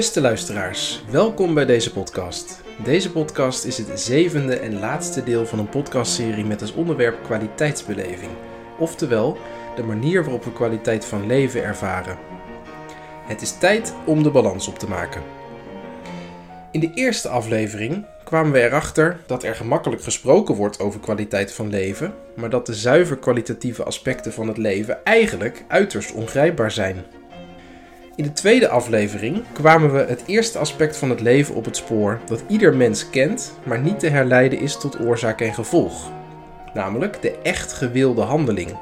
Beste luisteraars, welkom bij deze podcast. Deze podcast is het zevende en laatste deel van een podcastserie met als onderwerp kwaliteitsbeleving, oftewel de manier waarop we kwaliteit van leven ervaren. Het is tijd om de balans op te maken. In de eerste aflevering kwamen we erachter dat er gemakkelijk gesproken wordt over kwaliteit van leven, maar dat de zuiver kwalitatieve aspecten van het leven eigenlijk uiterst ongrijpbaar zijn. In de tweede aflevering kwamen we het eerste aspect van het leven op het spoor dat ieder mens kent, maar niet te herleiden is tot oorzaak en gevolg, namelijk de echt gewilde handeling.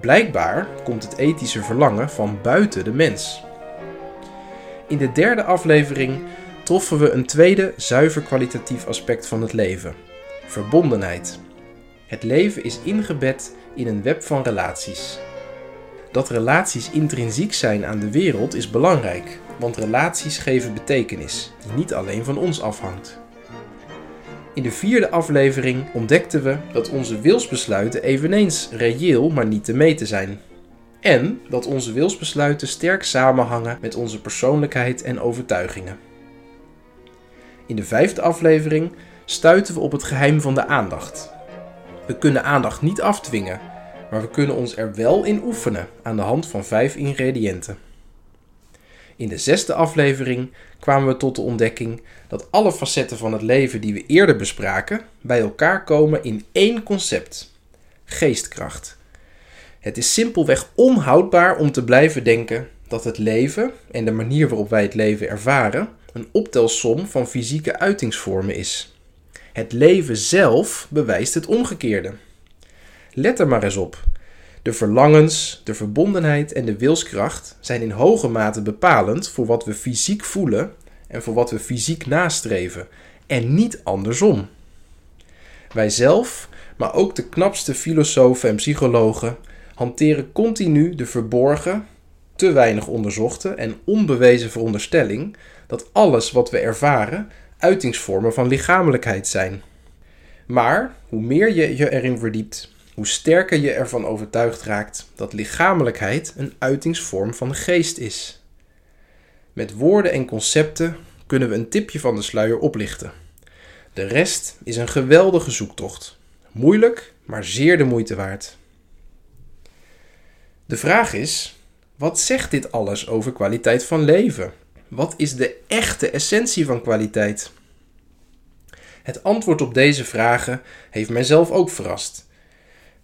Blijkbaar komt het ethische verlangen van buiten de mens. In de derde aflevering troffen we een tweede zuiver kwalitatief aspect van het leven: verbondenheid. Het leven is ingebed in een web van relaties. Dat relaties intrinsiek zijn aan de wereld is belangrijk, want relaties geven betekenis, die niet alleen van ons afhangt. In de vierde aflevering ontdekten we dat onze wilsbesluiten eveneens reëel, maar niet te meten zijn. En dat onze wilsbesluiten sterk samenhangen met onze persoonlijkheid en overtuigingen. In de vijfde aflevering stuiten we op het geheim van de aandacht. We kunnen aandacht niet afdwingen, maar we kunnen ons er wel in oefenen aan de hand van vijf ingrediënten. In de zesde aflevering kwamen we tot de ontdekking dat alle facetten van het leven die we eerder bespraken bij elkaar komen in één concept: geestkracht. Het is simpelweg onhoudbaar om te blijven denken dat het leven en de manier waarop wij het leven ervaren een optelsom van fysieke uitingsvormen is. Het leven zelf bewijst het omgekeerde. Let er maar eens op. De verlangens, de verbondenheid en de wilskracht zijn in hoge mate bepalend voor wat we fysiek voelen en voor wat we fysiek nastreven, en niet andersom. Wij zelf, maar ook de knapste filosofen en psychologen, hanteren continu de verborgen, te weinig onderzochte en onbewezen veronderstelling dat alles wat we ervaren uitingsvormen van lichamelijkheid zijn. Maar hoe meer je je erin verdiept, hoe sterker je ervan overtuigd raakt dat lichamelijkheid een uitingsvorm van de geest is. Met woorden en concepten kunnen we een tipje van de sluier oplichten. De rest is een geweldige zoektocht. Moeilijk, maar zeer de moeite waard. De vraag is: wat zegt dit alles over kwaliteit van leven? Wat is de echte essentie van kwaliteit? Het antwoord op deze vragen heeft mijzelf ook verrast.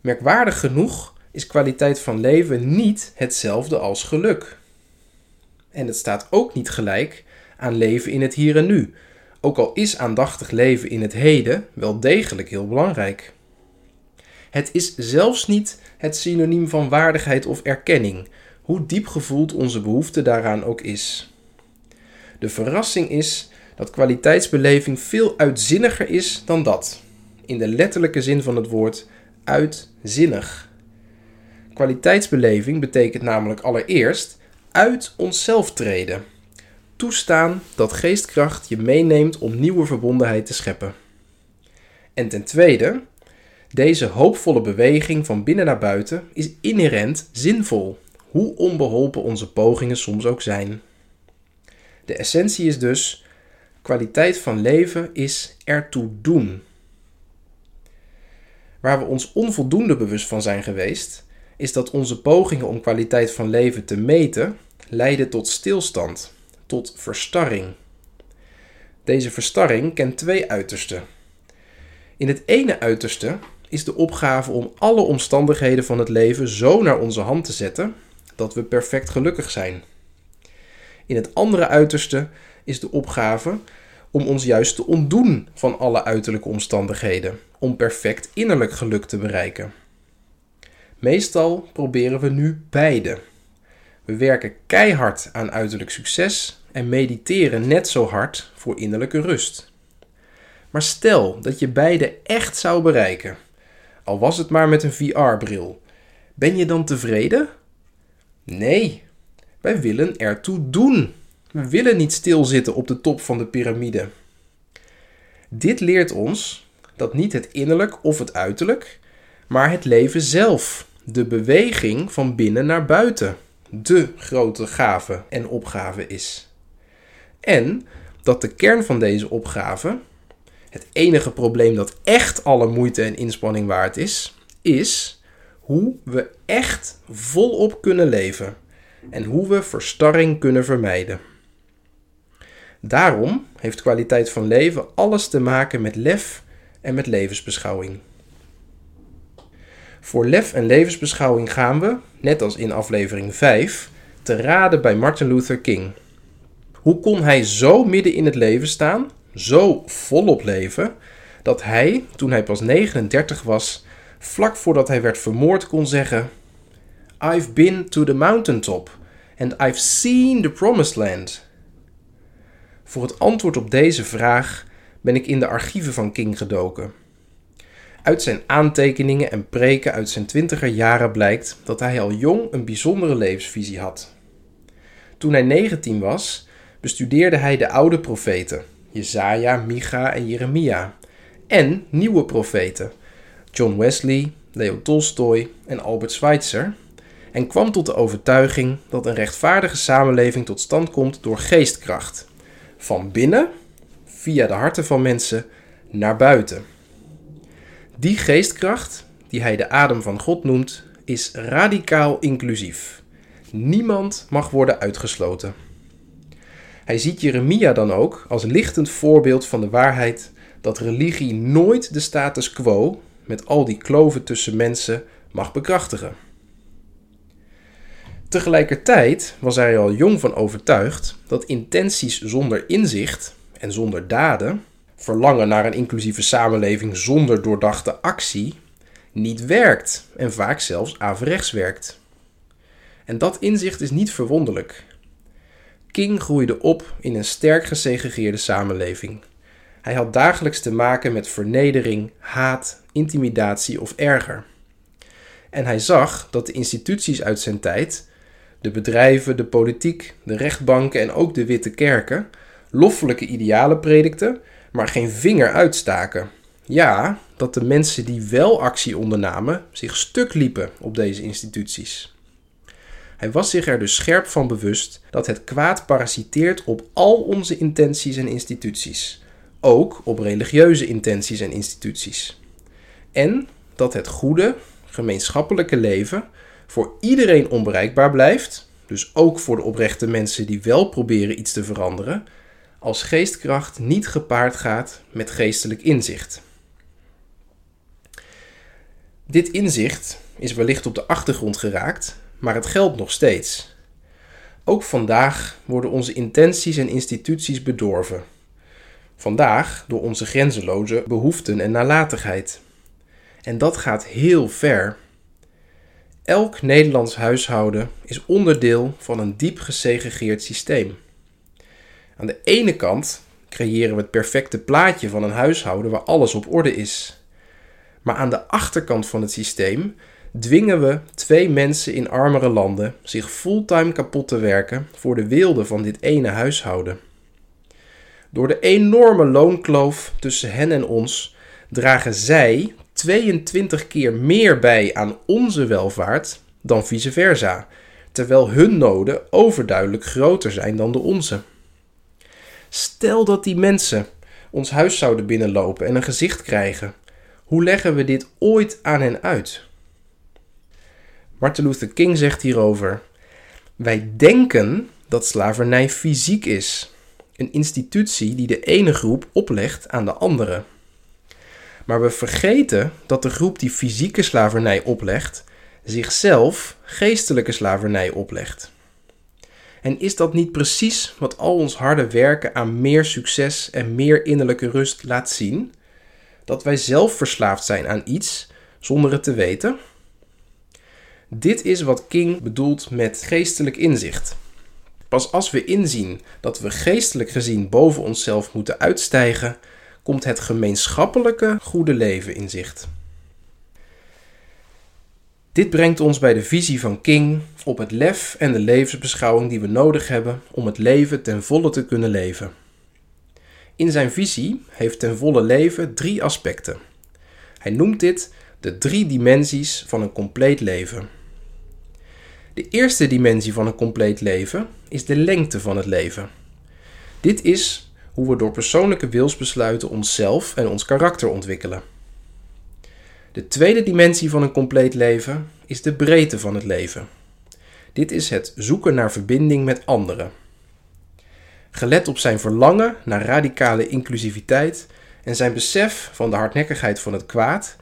Merkwaardig genoeg is kwaliteit van leven niet hetzelfde als geluk. En het staat ook niet gelijk aan leven in het hier en nu, ook al is aandachtig leven in het heden wel degelijk heel belangrijk. Het is zelfs niet het synoniem van waardigheid of erkenning, hoe diep gevoeld onze behoefte daaraan ook is. De verrassing is dat kwaliteitsbeleving veel uitzinniger is dan dat. In de letterlijke zin van het woord uitzinnig. Kwaliteitsbeleving betekent namelijk allereerst uit onszelf treden. Toestaan dat geestkracht je meeneemt om nieuwe verbondenheid te scheppen. En ten tweede, deze hoopvolle beweging van binnen naar buiten is inherent zinvol, hoe onbeholpen onze pogingen soms ook zijn. De essentie is dus: kwaliteit van leven is ertoe doen. Waar we ons onvoldoende bewust van zijn geweest, is dat onze pogingen om kwaliteit van leven te meten leiden tot stilstand, tot verstarring. Deze verstarring kent twee uitersten. In het ene uiterste is de opgave om alle omstandigheden van het leven zo naar onze hand te zetten dat we perfect gelukkig zijn. In het andere uiterste is de opgave om ons juist te ontdoen van alle uiterlijke omstandigheden, om perfect innerlijk geluk te bereiken. Meestal proberen we nu beide. We werken keihard aan uiterlijk succes en mediteren net zo hard voor innerlijke rust. Maar stel dat je beide echt zou bereiken, al was het maar met een VR-bril, ben je dan tevreden? Nee, wij willen ertoe doen. We willen niet stilzitten op de top van de piramide. Dit leert ons dat niet het innerlijk of het uiterlijk, maar het leven zelf, de beweging van binnen naar buiten, de grote gave en opgave is. En dat de kern van deze opgave, het enige probleem dat echt alle moeite en inspanning waard is, is hoe we echt volop kunnen leven en hoe we verstarring kunnen vermijden. Daarom heeft kwaliteit van leven alles te maken met lef en met levensbeschouwing. Voor lef en levensbeschouwing gaan we, net als in aflevering 5, te raden bij Martin Luther King. Hoe kon hij zo midden in het leven staan, zo volop leven, dat hij, toen hij pas 39 was, vlak voordat hij werd vermoord kon zeggen: I've been to the mountaintop and I've seen the promised land. Voor het antwoord op deze vraag ben ik in de archieven van King gedoken. Uit zijn aantekeningen en preken uit zijn twintiger jaren blijkt dat hij al jong een bijzondere levensvisie had. Toen hij 19 was, bestudeerde hij de oude profeten, Jesaja, Micha en Jeremia, en nieuwe profeten, John Wesley, Leo Tolstoy en Albert Schweitzer, en kwam tot de overtuiging dat een rechtvaardige samenleving tot stand komt door geestkracht, van binnen, via de harten van mensen, naar buiten. Die geestkracht, die hij de adem van God noemt, is radicaal inclusief. Niemand mag worden uitgesloten. Hij ziet Jeremia dan ook als lichtend voorbeeld van de waarheid dat religie nooit de status quo, met al die kloven tussen mensen, mag bekrachtigen. Tegelijkertijd was hij al jong van overtuigd dat intenties zonder inzicht en zonder daden, verlangen naar een inclusieve samenleving zonder doordachte actie, niet werkt en vaak zelfs averechts werkt. En dat inzicht is niet verwonderlijk. King groeide op in een sterk gesegregeerde samenleving. Hij had dagelijks te maken met vernedering, haat, intimidatie of erger. En hij zag dat de instituties uit zijn tijd, de bedrijven, de politiek, de rechtbanken en ook de witte kerken, loffelijke idealen predikten, maar geen vinger uitstaken. Ja, dat de mensen die wel actie ondernamen zich stuk liepen op deze instituties. Hij was zich er dus scherp van bewust dat het kwaad parasiteert op al onze intenties en instituties, ook op religieuze intenties en instituties. En dat het goede, gemeenschappelijke leven voor iedereen onbereikbaar blijft, dus ook voor de oprechte mensen die wel proberen iets te veranderen, als geestkracht niet gepaard gaat met geestelijk inzicht. Dit inzicht is wellicht op de achtergrond geraakt maar het geldt nog steeds. Ook vandaag worden onze intenties en instituties bedorven. Vandaag door onze grenzeloze behoeften en nalatigheid. En dat gaat heel ver. Elk Nederlands huishouden is onderdeel van een diep gesegregeerd systeem. Aan de ene kant creëren we het perfecte plaatje van een huishouden waar alles op orde is. Maar aan de achterkant van het systeem dwingen we twee mensen in armere landen zich fulltime kapot te werken voor de weelde van dit ene huishouden. Door de enorme loonkloof tussen hen en ons dragen zij 22 keer meer bij aan onze welvaart dan vice versa, terwijl hun noden overduidelijk groter zijn dan de onze. Stel dat die mensen ons huis zouden binnenlopen en een gezicht krijgen. Hoe leggen we dit ooit aan hen uit? Martin Luther King zegt hierover: Wij denken dat slavernij fysiek is, een institutie die de ene groep oplegt aan de andere. Maar we vergeten dat de groep die fysieke slavernij oplegt, zichzelf geestelijke slavernij oplegt. En is dat niet precies wat al ons harde werken aan meer succes en meer innerlijke rust laat zien? Dat wij zelf verslaafd zijn aan iets zonder het te weten? Dit is wat King bedoelt met geestelijk inzicht. Pas als we inzien dat we geestelijk gezien boven onszelf moeten uitstijgen, komt het gemeenschappelijke goede leven in zicht. Dit brengt ons bij de visie van King op het lef en de levensbeschouwing die we nodig hebben om het leven ten volle te kunnen leven. In zijn visie heeft ten volle leven drie aspecten. Hij noemt dit de drie dimensies van een compleet leven. De eerste dimensie van een compleet leven is de lengte van het leven. Dit is hoe we door persoonlijke wilsbesluiten onszelf en ons karakter ontwikkelen. De tweede dimensie van een compleet leven is de breedte van het leven. Dit is het zoeken naar verbinding met anderen. Gelet op zijn verlangen naar radicale inclusiviteit en zijn besef van de hardnekkigheid van het kwaad,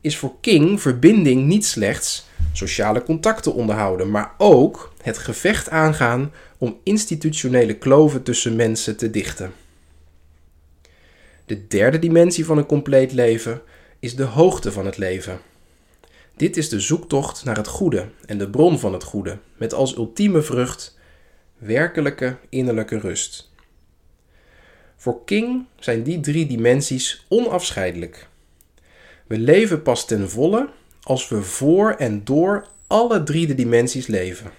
is voor King verbinding niet slechts sociale contacten onderhouden, maar ook het gevecht aangaan om institutionele kloven tussen mensen te dichten. De derde dimensie van een compleet leven is de hoogte van het leven. Dit is de zoektocht naar het goede en de bron van het goede, met als ultieme vrucht werkelijke innerlijke rust. Voor King zijn die drie dimensies onafscheidelijk. We leven pas ten volle als we voor en door alle drie de dimensies leven.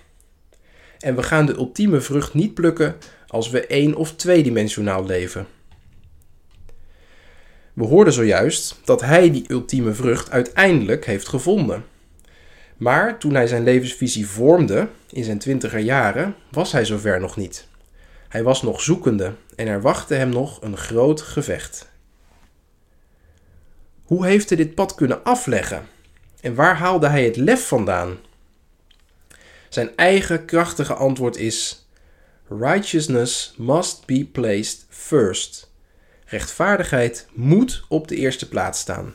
En we gaan de ultieme vrucht niet plukken als we één- of tweedimensionaal leven. We hoorden zojuist dat hij die ultieme vrucht uiteindelijk heeft gevonden. Maar toen hij zijn levensvisie vormde in zijn twintiger jaren, was hij zover nog niet. Hij was nog zoekende en er wachtte hem nog een groot gevecht. Hoe heeft hij dit pad kunnen afleggen? En waar haalde hij het lef vandaan? Zijn eigen krachtige antwoord is: Righteousness must be placed first. Rechtvaardigheid moet op de eerste plaats staan.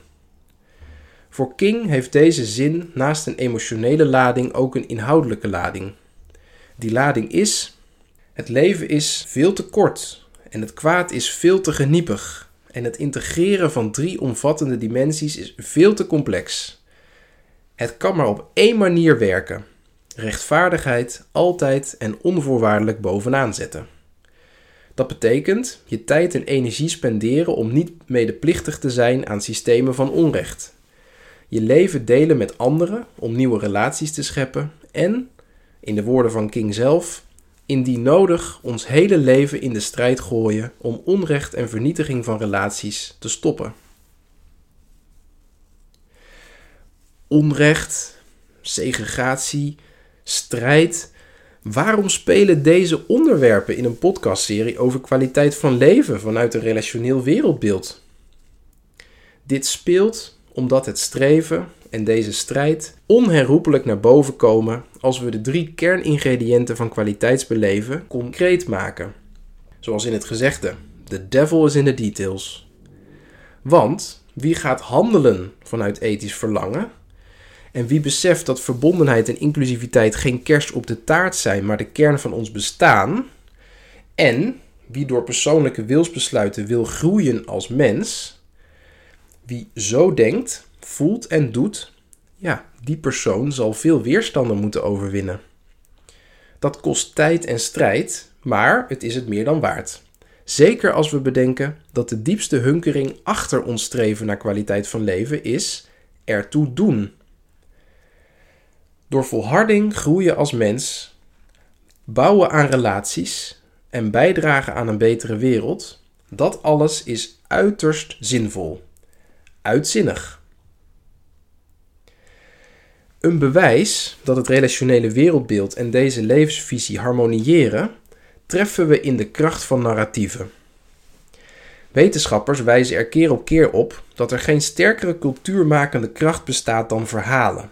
Voor King heeft deze zin naast een emotionele lading ook een inhoudelijke lading. Die lading is: het leven is veel te kort en het kwaad is veel te geniepig. En het integreren van drie omvattende dimensies is veel te complex. Het kan maar op één manier werken: rechtvaardigheid altijd en onvoorwaardelijk bovenaan zetten. Dat betekent je tijd en energie spenderen om niet medeplichtig te zijn aan systemen van onrecht. Je leven delen met anderen om nieuwe relaties te scheppen en, in de woorden van King zelf, indien nodig ons hele leven in de strijd gooien om onrecht en vernietiging van relaties te stoppen. Onrecht, segregatie, strijd. Waarom spelen deze onderwerpen in een podcastserie over kwaliteit van leven vanuit een relationeel wereldbeeld? Dit speelt omdat het streven en deze strijd onherroepelijk naar boven komen als we de drie kerningrediënten van kwaliteitsbeleven concreet maken. Zoals in het gezegde: The devil is in the details. Want wie gaat handelen vanuit ethisch verlangen? En wie beseft dat verbondenheid en inclusiviteit geen kerst op de taart zijn, maar de kern van ons bestaan? En wie door persoonlijke wilsbesluiten wil groeien als mens? Wie zo denkt, voelt en doet, ja, die persoon zal veel weerstanden moeten overwinnen. Dat kost tijd en strijd, maar het is het meer dan waard. Zeker als we bedenken dat de diepste hunkering achter ons streven naar kwaliteit van leven is ertoe doen. Door volharding groeien als mens, bouwen aan relaties en bijdragen aan een betere wereld, dat alles is uiterst zinvol. Uitzinnig. Een bewijs dat het relationele wereldbeeld en deze levensvisie harmoniëren, treffen we in de kracht van narratieven. Wetenschappers wijzen er keer op keer op dat er geen sterkere cultuurmakende kracht bestaat dan verhalen.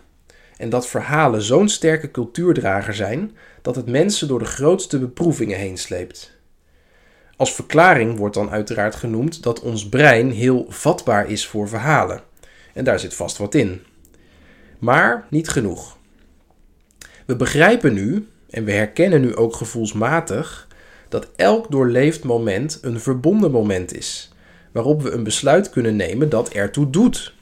En dat verhalen zo'n sterke cultuurdrager zijn dat het mensen door de grootste beproevingen heen sleept. Als verklaring wordt dan uiteraard genoemd dat ons brein heel vatbaar is voor verhalen. En daar zit vast wat in. Maar niet genoeg. We begrijpen nu, en we herkennen nu ook gevoelsmatig, dat elk doorleefd moment een verbonden moment is, waarop we een besluit kunnen nemen dat ertoe doet.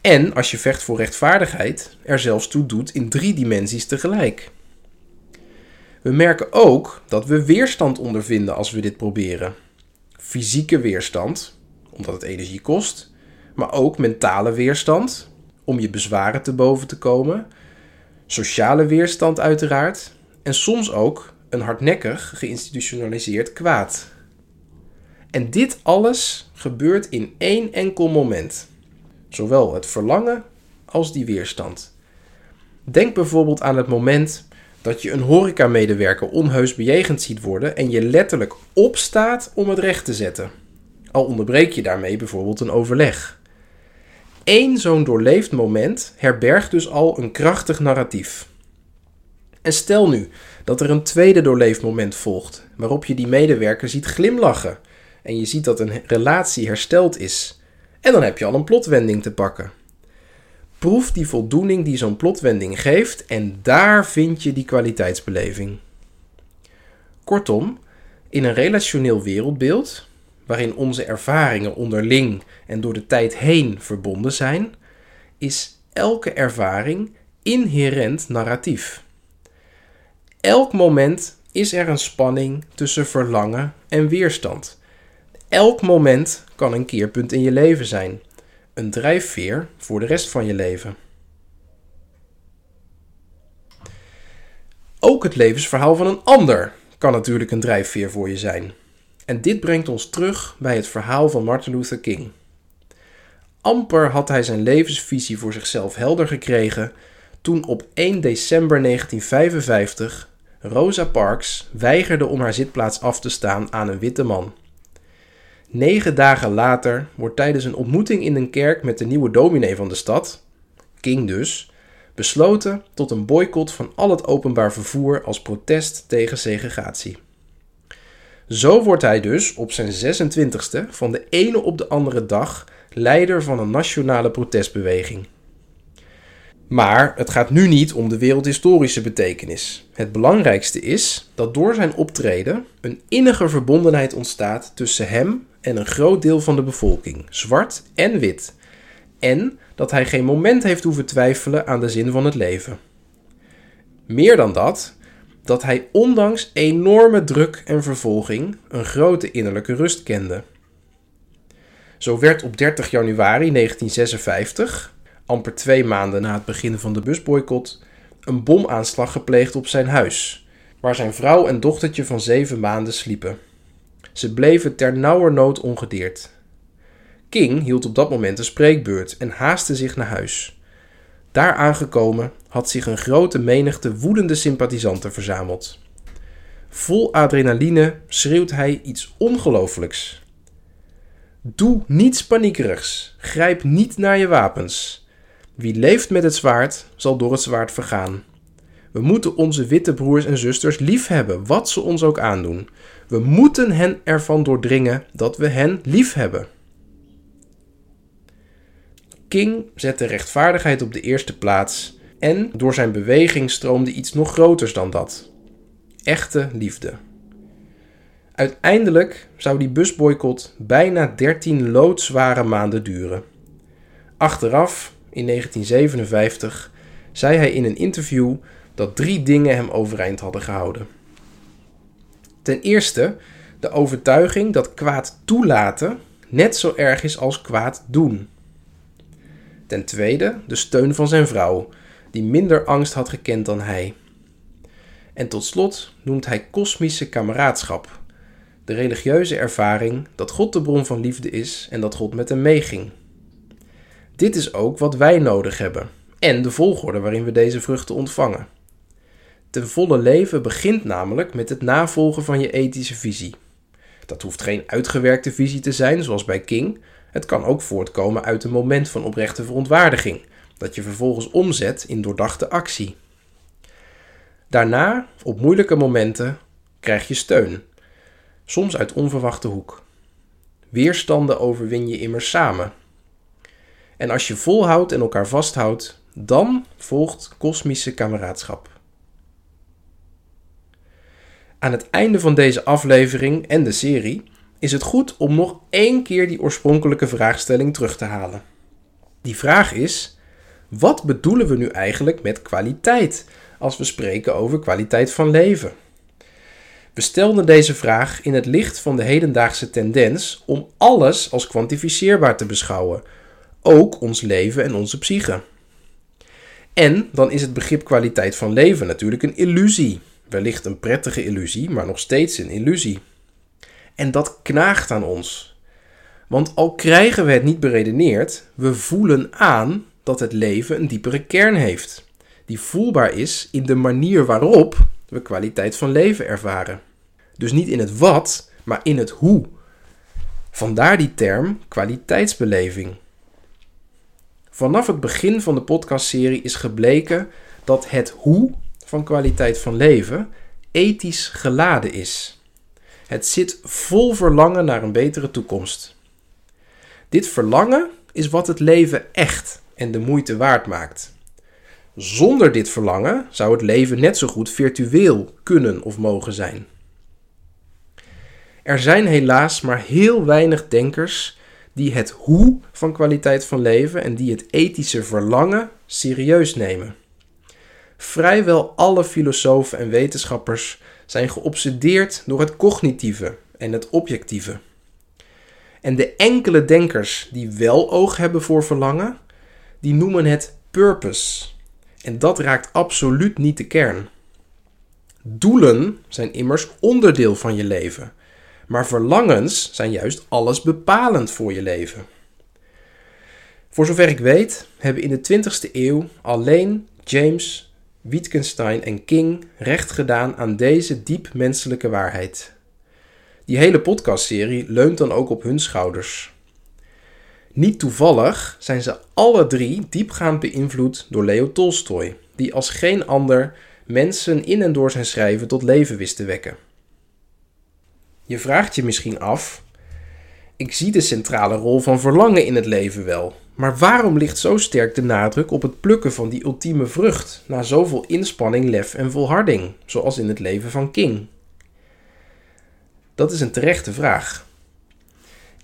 En als je vecht voor rechtvaardigheid, er zelfs toe doet in drie dimensies tegelijk. We merken ook dat we weerstand ondervinden als we dit proberen. Fysieke weerstand, omdat het energie kost, maar ook mentale weerstand, om je bezwaren te boven te komen, sociale weerstand uiteraard, en soms ook een hardnekkig geïnstitutionaliseerd kwaad. En dit alles gebeurt in één enkel moment. Zowel het verlangen als die weerstand. Denk bijvoorbeeld aan het moment Dat je een horecamedewerker onheus bejegend ziet worden en je letterlijk opstaat om het recht te zetten. Al onderbreek je daarmee bijvoorbeeld een overleg. Eén zo'n doorleefd moment herbergt dus al een krachtig narratief. En stel nu dat er een tweede doorleefd moment volgt, waarop je die medewerker ziet glimlachen en je ziet dat een relatie hersteld is. En dan heb je al een plotwending te pakken. Proef die voldoening die zo'n plotwending geeft en daar vind je die kwaliteitsbeleving. Kortom, in een relationeel wereldbeeld, waarin onze ervaringen onderling en door de tijd heen verbonden zijn, is elke ervaring inherent narratief. Elk moment is er een spanning tussen verlangen en weerstand. Elk moment kan een keerpunt in je leven zijn, een drijfveer voor de rest van je leven. Ook het levensverhaal van een ander kan natuurlijk een drijfveer voor je zijn. En dit brengt ons terug bij het verhaal van Martin Luther King. Amper had hij zijn levensvisie voor zichzelf helder gekregen toen op 1 december 1955 Rosa Parks weigerde om haar zitplaats af te staan aan een witte man. Negen dagen later wordt tijdens een ontmoeting in een kerk met de nieuwe dominee van de stad, King dus, besloten tot een boycott van al het openbaar vervoer als protest tegen segregatie. Zo wordt hij dus op zijn 26e van de ene op de andere dag leider van een nationale protestbeweging. Maar het gaat nu niet om de wereldhistorische betekenis. Het belangrijkste is dat door zijn optreden een innige verbondenheid ontstaat tussen hem en een groot deel van de bevolking, zwart en wit. En dat hij geen moment heeft hoeven twijfelen aan de zin van het leven. Meer dan dat, dat hij ondanks enorme druk en vervolging een grote innerlijke rust kende. Zo werd op 30 januari 1956, amper twee maanden na het begin van de busboycott, een bomaanslag gepleegd op zijn huis, waar zijn vrouw en dochtertje van zeven maanden sliepen. Ze bleven ter nauwernood ongedeerd. King hield op dat moment een spreekbeurt en haastte zich naar huis. Daar aangekomen had zich een grote menigte woedende sympathisanten verzameld. Vol adrenaline schreeuwt hij iets ongelooflijks. Doe niets paniekerigs, grijp niet naar je wapens. Wie leeft met het zwaard, zal door het zwaard vergaan. We moeten onze witte broers en zusters lief hebben, wat ze ons ook aandoen. We moeten hen ervan doordringen dat we hen lief hebben. King zette rechtvaardigheid op de eerste plaats en door zijn beweging stroomde iets nog groters dan dat: echte liefde. Uiteindelijk zou die busboycott bijna 13 loodzware maanden duren. Achteraf, in 1957, zei hij in een interview dat drie dingen hem overeind hadden gehouden. Ten eerste de overtuiging dat kwaad toelaten net zo erg is als kwaad doen. Ten tweede de steun van zijn vrouw, die minder angst had gekend dan hij. En tot slot noemt hij kosmische kameraadschap, de religieuze ervaring dat God de bron van liefde is en dat God met hem meeging. Dit is ook wat wij nodig hebben en de volgorde waarin we deze vruchten ontvangen. Ten volle leven begint namelijk met het navolgen van je ethische visie. Dat hoeft geen uitgewerkte visie te zijn, zoals bij King. Het kan ook voortkomen uit een moment van oprechte verontwaardiging, dat je vervolgens omzet in doordachte actie. Daarna, op moeilijke momenten, krijg je steun, soms uit onverwachte hoek. Weerstanden overwin je immers samen. En als je volhoudt en elkaar vasthoudt, dan volgt kosmische kameraadschap. Aan het einde van deze aflevering en de serie is het goed om nog één keer die oorspronkelijke vraagstelling terug te halen. Die vraag is: wat bedoelen we nu eigenlijk met kwaliteit als we spreken over kwaliteit van leven? We stelden deze vraag in het licht van de hedendaagse tendens om alles als kwantificeerbaar te beschouwen, ook ons leven en onze psyche. En dan is het begrip kwaliteit van leven natuurlijk een illusie. Wellicht een prettige illusie, maar nog steeds een illusie. En dat knaagt aan ons. Want al krijgen we het niet beredeneerd, we voelen aan dat het leven een diepere kern heeft, die voelbaar is in de manier waarop we kwaliteit van leven ervaren. Dus niet in het wat, maar in het hoe. Vandaar die term kwaliteitsbeleving. Vanaf het begin van de podcastserie is gebleken dat het hoe van kwaliteit van leven ethisch geladen is. Het zit vol verlangen naar een betere toekomst. Dit verlangen is wat het leven echt en de moeite waard maakt. Zonder dit verlangen zou het leven net zo goed virtueel kunnen of mogen zijn. Er zijn helaas maar heel weinig denkers die het hoe van kwaliteit van leven en die het ethische verlangen serieus nemen. Vrijwel alle filosofen en wetenschappers zijn geobsedeerd door het cognitieve en het objectieve. En de enkele denkers die wel oog hebben voor verlangen, die noemen het purpose. En dat raakt absoluut niet de kern. Doelen zijn immers onderdeel van je leven, maar verlangens zijn juist alles bepalend voor je leven. Voor zover ik weet, hebben in de 20e eeuw alleen James, Wittgenstein en King recht gedaan aan deze diep menselijke waarheid. Die hele podcastserie leunt dan ook op hun schouders. Niet toevallig zijn ze alle drie diepgaand beïnvloed door Leo Tolstoy, die als geen ander mensen in en door zijn schrijven tot leven wist te wekken. Je vraagt je misschien af: ik zie de centrale rol van verlangen in het leven wel, maar waarom ligt zo sterk de nadruk op het plukken van die ultieme vrucht na zoveel inspanning, lef en volharding, zoals in het leven van King? Dat is een terechte vraag.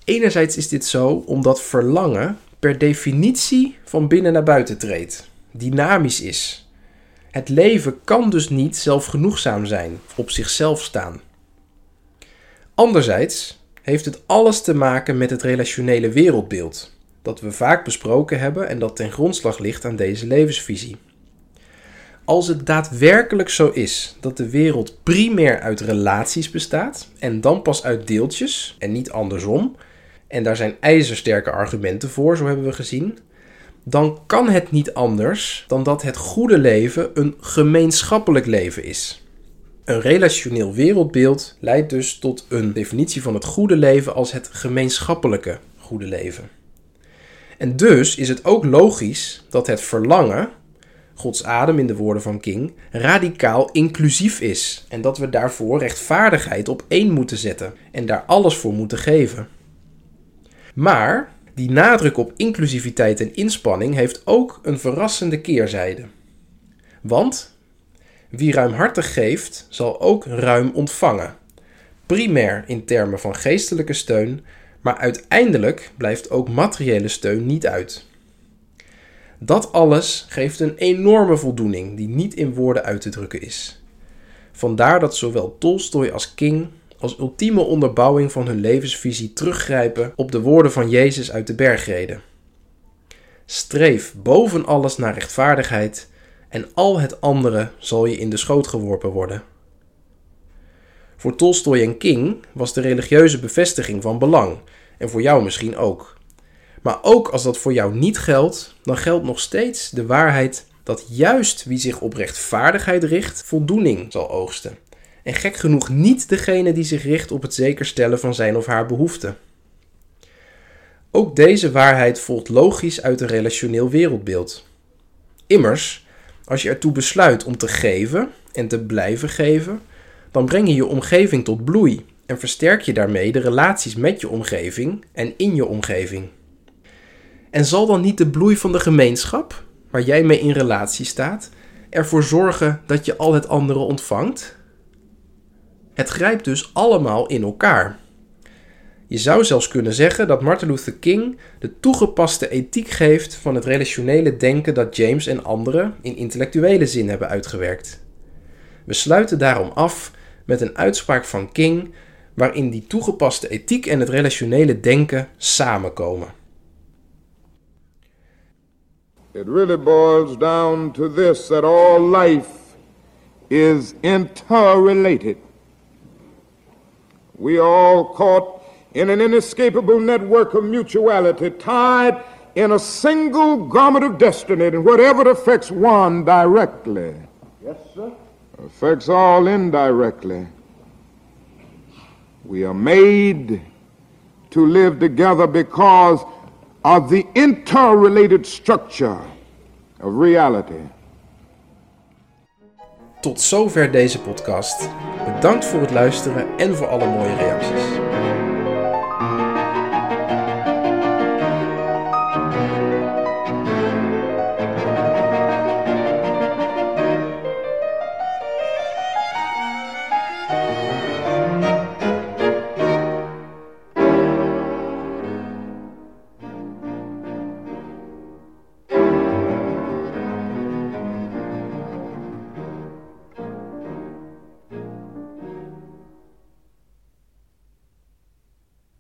Enerzijds is dit zo omdat verlangen per definitie van binnen naar buiten treedt, dynamisch is. Het leven kan dus niet zelfgenoegzaam zijn, op zichzelf staan. Anderzijds heeft het alles te maken met het relationele wereldbeeld, dat we vaak besproken hebben en dat ten grondslag ligt aan deze levensvisie. Als het daadwerkelijk zo is dat de wereld primair uit relaties bestaat en dan pas uit deeltjes en niet andersom, en daar zijn ijzersterke argumenten voor, zo hebben we gezien, dan kan het niet anders dan dat het goede leven een gemeenschappelijk leven is. Een relationeel wereldbeeld leidt dus tot een definitie van het goede leven als het gemeenschappelijke goede leven. En dus is het ook logisch dat het verlangen, Gods adem in de woorden van King, radicaal inclusief is en dat we daarvoor rechtvaardigheid op één moeten zetten en daar alles voor moeten geven. Maar die nadruk op inclusiviteit en inspanning heeft ook een verrassende keerzijde. Want wie ruimhartig geeft, zal ook ruim ontvangen. Primair in termen van geestelijke steun, maar uiteindelijk blijft ook materiële steun niet uit. Dat alles geeft een enorme voldoening die niet in woorden uit te drukken is. Vandaar dat zowel Tolstoy als King als ultieme onderbouwing van hun levensvisie teruggrijpen op de woorden van Jezus uit de bergreden. Streef boven alles naar rechtvaardigheid en al het andere zal je in de schoot geworpen worden. Voor Tolstoy en King was de religieuze bevestiging van belang en voor jou misschien ook. Maar ook als dat voor jou niet geldt, dan geldt nog steeds de waarheid dat juist wie zich op rechtvaardigheid richt, voldoening zal oogsten. En gek genoeg niet degene die zich richt op het zekerstellen van zijn of haar behoeften. Ook deze waarheid volgt logisch uit een relationeel wereldbeeld. Immers, als je ertoe besluit om te geven en te blijven geven, dan breng je je omgeving tot bloei en versterk je daarmee de relaties met je omgeving en in je omgeving. En zal dan niet de bloei van de gemeenschap, waar jij mee in relatie staat, ervoor zorgen dat je al het andere ontvangt? Het grijpt dus allemaal in elkaar. Je zou zelfs kunnen zeggen dat Martin Luther King de toegepaste ethiek geeft van het relationele denken dat James en anderen in intellectuele zin hebben uitgewerkt. We sluiten daarom af met een uitspraak van King waarin die toegepaste ethiek en het relationele denken samenkomen. It really boils down to this that all life is interrelated. We are all caught in an inescapable network of mutuality, tied in a single garment of destiny, and whatever affects one directly Yes, sir. Affects all indirectly. We are made to live together because of the interrelated structure of reality. Tot zover deze podcast. Bedankt voor het luisteren en voor alle mooie reacties.